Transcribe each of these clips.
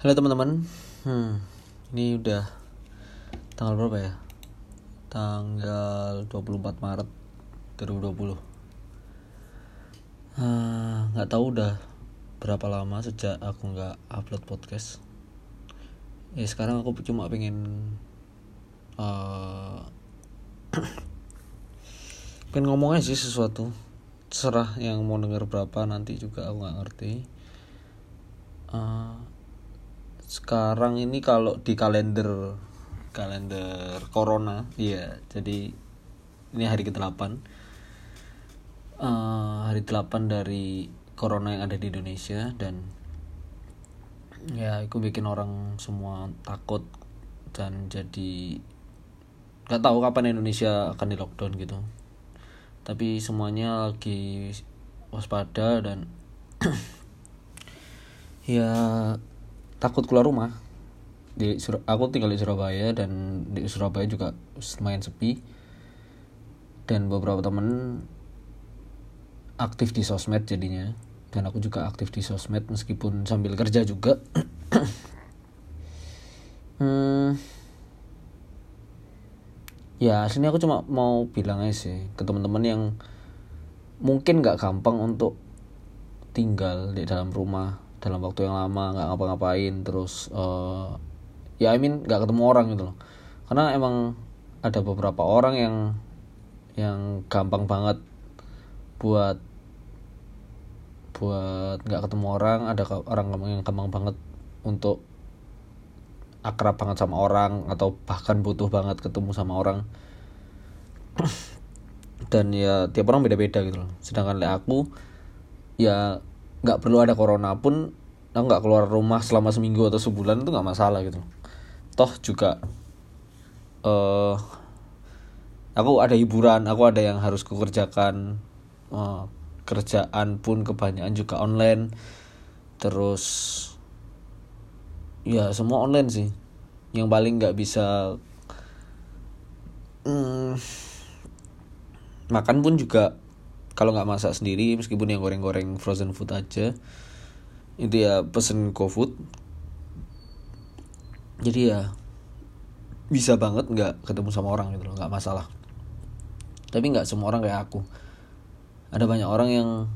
Halo teman-teman. Hmm, Ini udah Tanggal berapa ya? Tanggal 24 Maret 2020 ah, Gak tahu udah Berapa lama sejak aku gak upload podcast. Ya sekarang aku cuma pengen uh, Pengen ngomong aja sih sesuatu. Serah yang mau denger berapa nanti juga aku gak ngerti. Uh, sekarang ini kalau di kalender kalender corona iya jadi ini hari ke-8 uh, hari 8 dari corona yang ada di Indonesia dan ya itu bikin orang semua takut dan jadi nggak tahu kapan Indonesia akan di lockdown gitu. Tapi semuanya lagi waspada dan ya takut keluar rumah. Di Sur aku tinggal di Surabaya dan di Surabaya juga lumayan sepi. Dan beberapa temen aktif di sosmed jadinya. Dan aku juga aktif di sosmed meskipun sambil kerja juga. Hmm, ya sini aku cuma mau bilang aja sih ke teman-teman yang mungkin nggak gampang untuk tinggal di dalam rumah dalam waktu yang lama nggak ngapa-ngapain terus uh, ya I mean nggak ketemu orang gitu loh. Karena emang ada beberapa orang yang yang gampang banget buat buat nggak ketemu orang. Ada orang yang gampang banget untuk akrab banget sama orang atau bahkan butuh banget ketemu sama orang. Dan ya tiap orang beda-beda gitu loh. Sedangkan aku ya nggak perlu ada corona pun aku nggak keluar rumah selama seminggu atau sebulan itu nggak masalah gitu. Toh juga uh, aku ada hiburan aku ada yang harus kukerjakan uh, kerjaan pun kebanyakan juga online. Terus ya semua online sih. Yang paling nggak bisa hmm, makan pun juga kalau nggak masak sendiri meskipun yang goreng-goreng frozen food aja itu ya pesen GoFood. Jadi ya bisa banget nggak ketemu sama orang gitu loh nggak masalah. Tapi nggak semua orang kayak aku. Ada banyak orang yang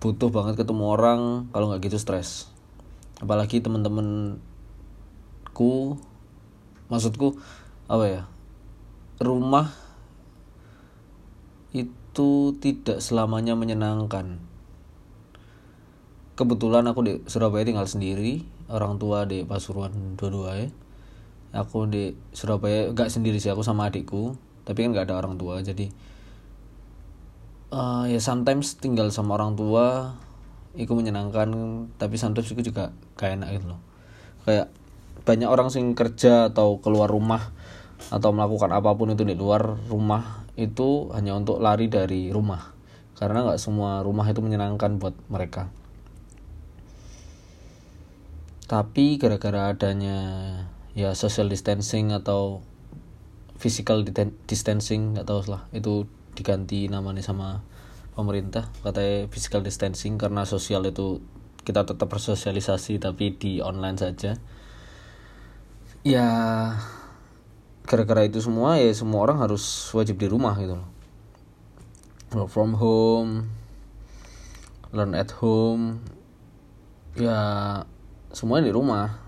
butuh banget ketemu orang kalau nggak gitu stres. Apalagi temen-temenku maksudku apa ya rumah itu itu tidak selamanya menyenangkan. Kebetulan aku di Surabaya tinggal sendiri, orang tua di Pasuruan dua-dua ya. Aku di Surabaya gak sendiri sih, aku sama adikku, tapi kan gak ada orang tua, jadi uh, ya sometimes tinggal sama orang tua itu menyenangkan, tapi sometimes itu juga gak enak gitu loh. Kayak banyak orang sing kerja atau keluar rumah atau melakukan apa pun itu di luar rumah itu hanya untuk lari dari rumah. Karena nggak semua rumah itu menyenangkan buat mereka. Tapi gara-gara adanya ya social distancing atau physical distancing nggak tahu lah. Itu diganti namanya sama pemerintah katanya physical distancing karena sosial itu kita tetap bersosialisasi tapi di online saja. Ya gara-gara itu semua ya semua orang harus wajib di rumah gitu loh. Work from home learn at home ya semuanya di rumah.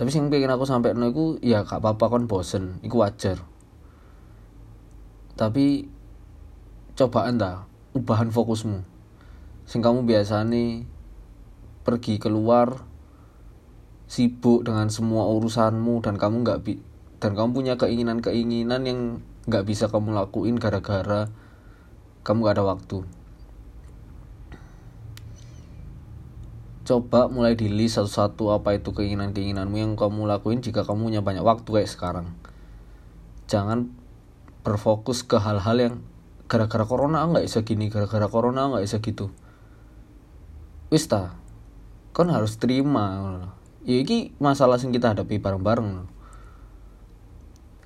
Tapi sing pengen aku sampai no itu ya gak apa-apa kan bosen itu wajar. Tapi cobaan dah ubahan fokusmu. Sing kamu biasa nih pergi keluar sibuk dengan semua urusanmu dan kamu nggak dan kamu punya keinginan-keinginan yang nggak bisa kamu lakuin gara-gara kamu gak ada waktu. Coba mulai di list satu-satu apa itu keinginan-keinginanmu yang kamu lakuin jika kamu punya banyak waktu kayak sekarang. Jangan berfokus ke hal-hal yang gara-gara corona nggak bisa gini, gara-gara corona nggak bisa gitu. Wista, kan harus terima ya ini masalah yang kita hadapi bareng-bareng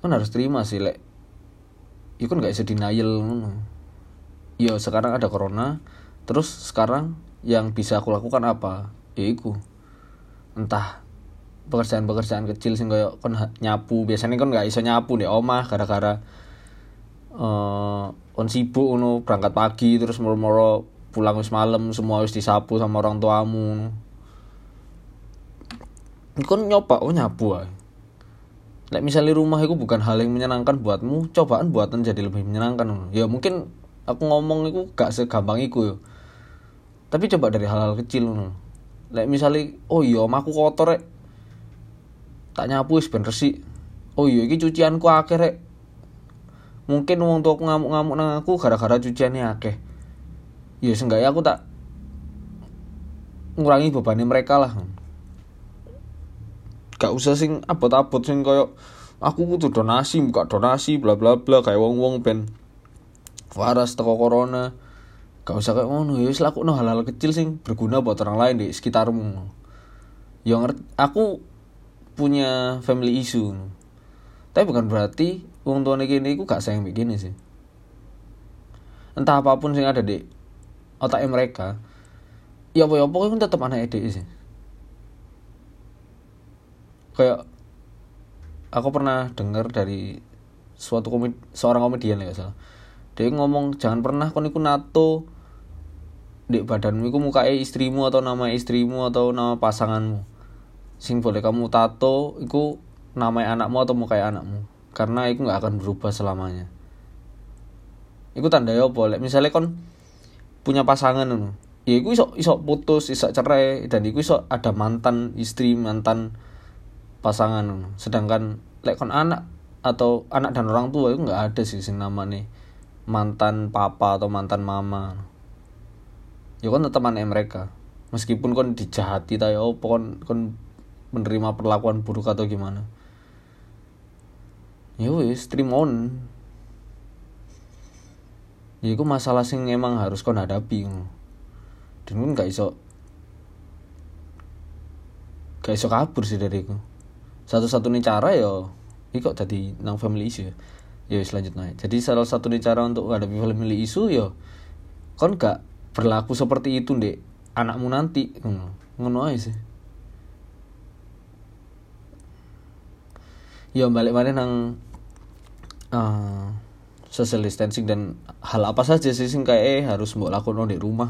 kan harus terima sih lek ya kan gak bisa denial ya sekarang ada corona terus sekarang yang bisa aku lakukan apa? Ya iku. Entah pekerjaan-pekerjaan kecil sing koyo kon nyapu. Biasanya kon nggak iso nyapu di omah gara-gara uh, kon sibuk ngono berangkat pagi terus moro-moro pulang wis malam semua wis disapu sama orang tuamu kon nyoba oh nyapu ae Lek misalnya rumah itu bukan hal yang menyenangkan buatmu, cobaan buatan jadi lebih menyenangkan. Ya mungkin aku ngomong itu gak segampang itu ya. Tapi coba dari hal-hal kecil. Lek misalnya, oh iya aku kotor rek. Tak nyapu wis ben resik. Oh iya iki cucianku akeh rek. Mungkin wong aku ngamuk-ngamuk nang aku gara-gara cuciannya akeh. Ya seenggaknya aku tak ngurangi bebannya mereka lah gak usah sing abot-abot sing koyo aku kudu donasi buka donasi bla bla bla kayak wong-wong ben waras teko corona. Gak usah kayak ngono ya wis no hal-hal kecil sing berguna buat orang lain di sekitarmu. Yang ngerti aku punya family issue. Tapi bukan berarti wong tua gini aku gak sayang begini sih. Entah apa pun sing ada di otaknya mereka ya apa ya pokoknya tetap anak ede sih kayak aku pernah dengar dari suatu komedi, seorang komedian ya salah. Dia ngomong jangan pernah kon iku nato. Di badanmu iku muka istrimu atau nama istrimu atau nama pasanganmu. Sing boleh kamu tato iku nama anakmu atau muka anakmu. Karena itu nggak akan berubah selamanya. Itu tanda ya boleh misalnya kon punya pasangan ya iku iso iso putus iso cerai dan iku iso ada mantan istri mantan pasangan. Sedangkan lek kon anak atau anak dan orang tua itu nggak ada sih sing nih mantan papa atau mantan mama. Ya kan tetap anak mereka. Meskipun kon dijahati tayo apa kon kon menerima perlakuan buruk atau gimana. Ya wis stream on. Ya itu masalah sing emang harus kon hadapi dan kon gak iso gak iso kabur sih dari itu satu-satunya cara ya ini kok jadi nang family issue ya? Selanjutnya jadi salah satu cara untuk menghadapi family issue ya kon gak berlaku seperti itu dek anakmu nanti ngono. Ngono aja sih. Ya balik mana nang uh, social distancing dan hal apa saja sih sing kayak eh, harus mbok lakukan di rumah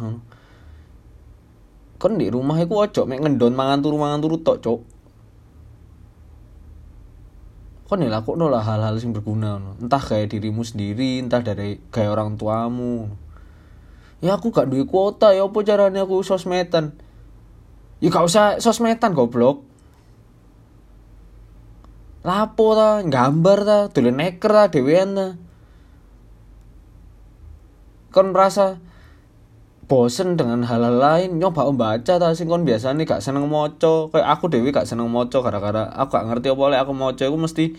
kan di rumah itu ojo mek ngendon mangan turu mangan turu tok cok kon ya laku lah hal-hal yang berguna entah kayak dirimu sendiri entah dari kayak orang tuamu. Ya aku gak duit kuota ya apa caranya aku sosmedan? Ya gak usah sosmedan goblok. Lapo ta? Gambar ta? Dolen neker ta? Dewean ta? Kon rasa bosen dengan hal-hal lain nyoba membaca ta sing kon biasane gak seneng maca kayak aku dewi gak seneng maca gara-gara aku gak ngerti apa oleh aku maca aku mesti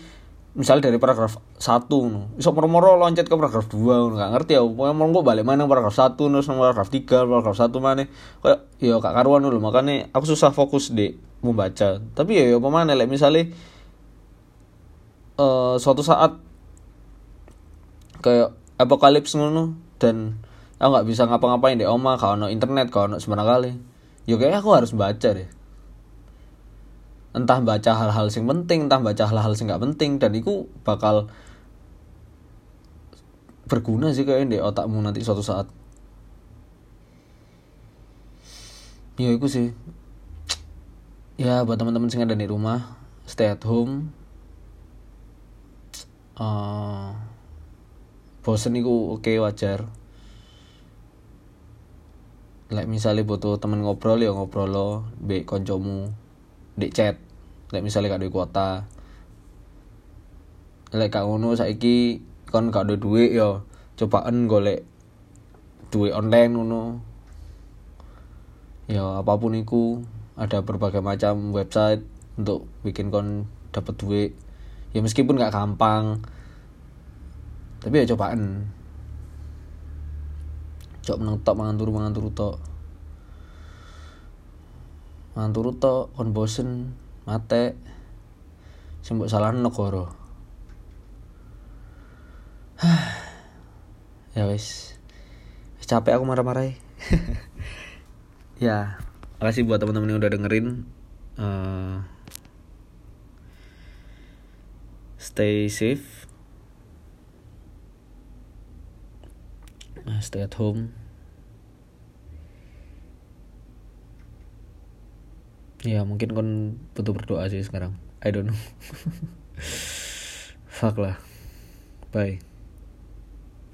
misal dari paragraf 1 no. Iso moro-moro loncat ke paragraf 2 gak ngerti ya. Pokoknya mau balik mana paragraf 1 terus paragraf 3, paragraf 1 mana. Kayak ya gak karuan dulu makanya aku susah fokus di membaca. Tapi ya ya pemane like, misalnya uh, suatu saat kayak apokalips ngono dan aku nggak bisa ngapa-ngapain deh oma kalau no internet kalau no semana kali. Ya kayaknya aku harus baca deh. Entah baca hal-hal sing penting entah baca hal-hal sing nggak penting dan itu bakal berguna sih kayaknya di otakmu nanti suatu saat. Ya itu sih. Ya buat teman-teman sing ada di rumah stay at home. Uh, bosen itu oke okay, wajar like misalnya butuh temen ngobrol ya ngobrol lo be koncomu di chat. Like misalnya gak ada kuota. Like kak ngono saiki kon gak ada duit ya cobaan golek duit online ngono. Ya apa pun itu ada berbagai macam website untuk bikin kon dapat duit. Ya meskipun gak gampang tapi ya cobaan cok menang tok mangan turu mangan turu tok. Mangan turu tok kon bosen mate mbok salah negara ya wis. Capek aku marah-marah ya makasih buat teman-teman yang udah dengerin. Uh, stay safe uh, stay at home. Ya mungkin kon butuh berdoa sih sekarang. I don't know. Fuck lah. Bye